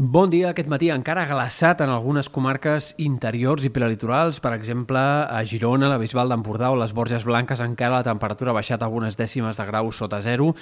Bon dia. Aquest matí encara glaçat en algunes comarques interiors i prelitorals, per exemple, a Girona, la Bisbal d'Empordà o les Borges Blanques encara la temperatura ha baixat algunes dècimes de grau sota zero,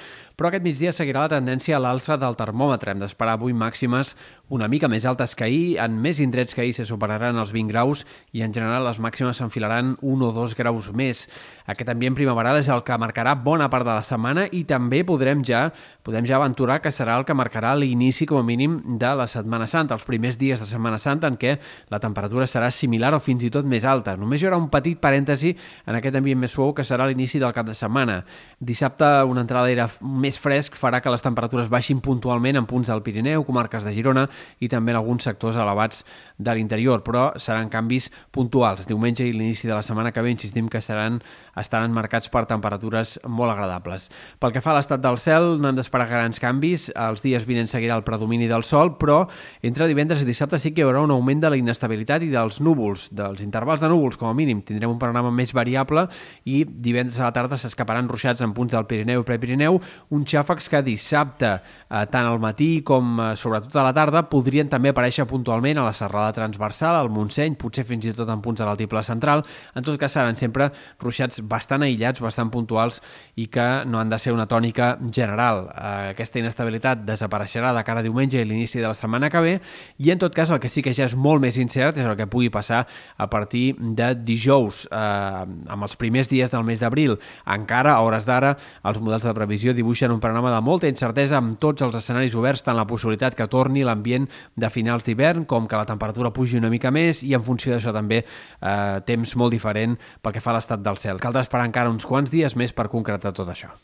però aquest migdia seguirà la tendència a l'alça del termòmetre. Hem d'esperar avui màximes una mica més altes que ahir, en més indrets que ahir se superaran els 20 graus i en general les màximes s'enfilaran un o dos graus més. Aquest ambient primaveral és el que marcarà bona part de la setmana i també podrem ja podem ja aventurar que serà el que marcarà l'inici com a mínim de la Setmana Santa, els primers dies de Setmana Santa en què la temperatura serà similar o fins i tot més alta. Només hi haurà un petit parèntesi en aquest ambient més suau que serà l'inici del cap de setmana. Dissabte una entrada d'aire més fresc farà que les temperatures baixin puntualment en punts del Pirineu, comarques de Girona i també en alguns sectors elevats de l'interior, però seran canvis puntuals. Diumenge i l'inici de la setmana que ve insistim que seran, estaran marcats per temperatures molt agradables. Pel que fa a l'estat del cel, no hem d'esperar grans canvis. Els dies vinents seguirà el predomini del sol, però entre divendres i dissabte sí que hi haurà un augment de la inestabilitat i dels núvols, dels intervals de núvols, com a mínim. Tindrem un panorama més variable i divendres a la tarda s'escaparan ruixats en punts del Pirineu i Prepirineu, uns xàfecs que dissabte, eh, tant al matí com eh, sobretot a la tarda, podrien també aparèixer puntualment a la serrada transversal, al Montseny, potser fins i tot en punts de l'altiple central. En tot cas, seran sempre ruixats bastant aïllats, bastant puntuals i que no han de ser una tònica general. Eh, aquesta inestabilitat desapareixerà de cara a diumenge i l'inici de la setmana setmana que ve i en tot cas el que sí que ja és molt més incert és el que pugui passar a partir de dijous eh, amb els primers dies del mes d'abril. Encara, a hores d'ara, els models de previsió dibuixen un panorama de molta incertesa amb tots els escenaris oberts, tant la possibilitat que torni l'ambient de finals d'hivern com que la temperatura pugi una mica més i en funció d'això també eh, temps molt diferent pel que fa a l'estat del cel. Caldrà esperar encara uns quants dies més per concretar tot això.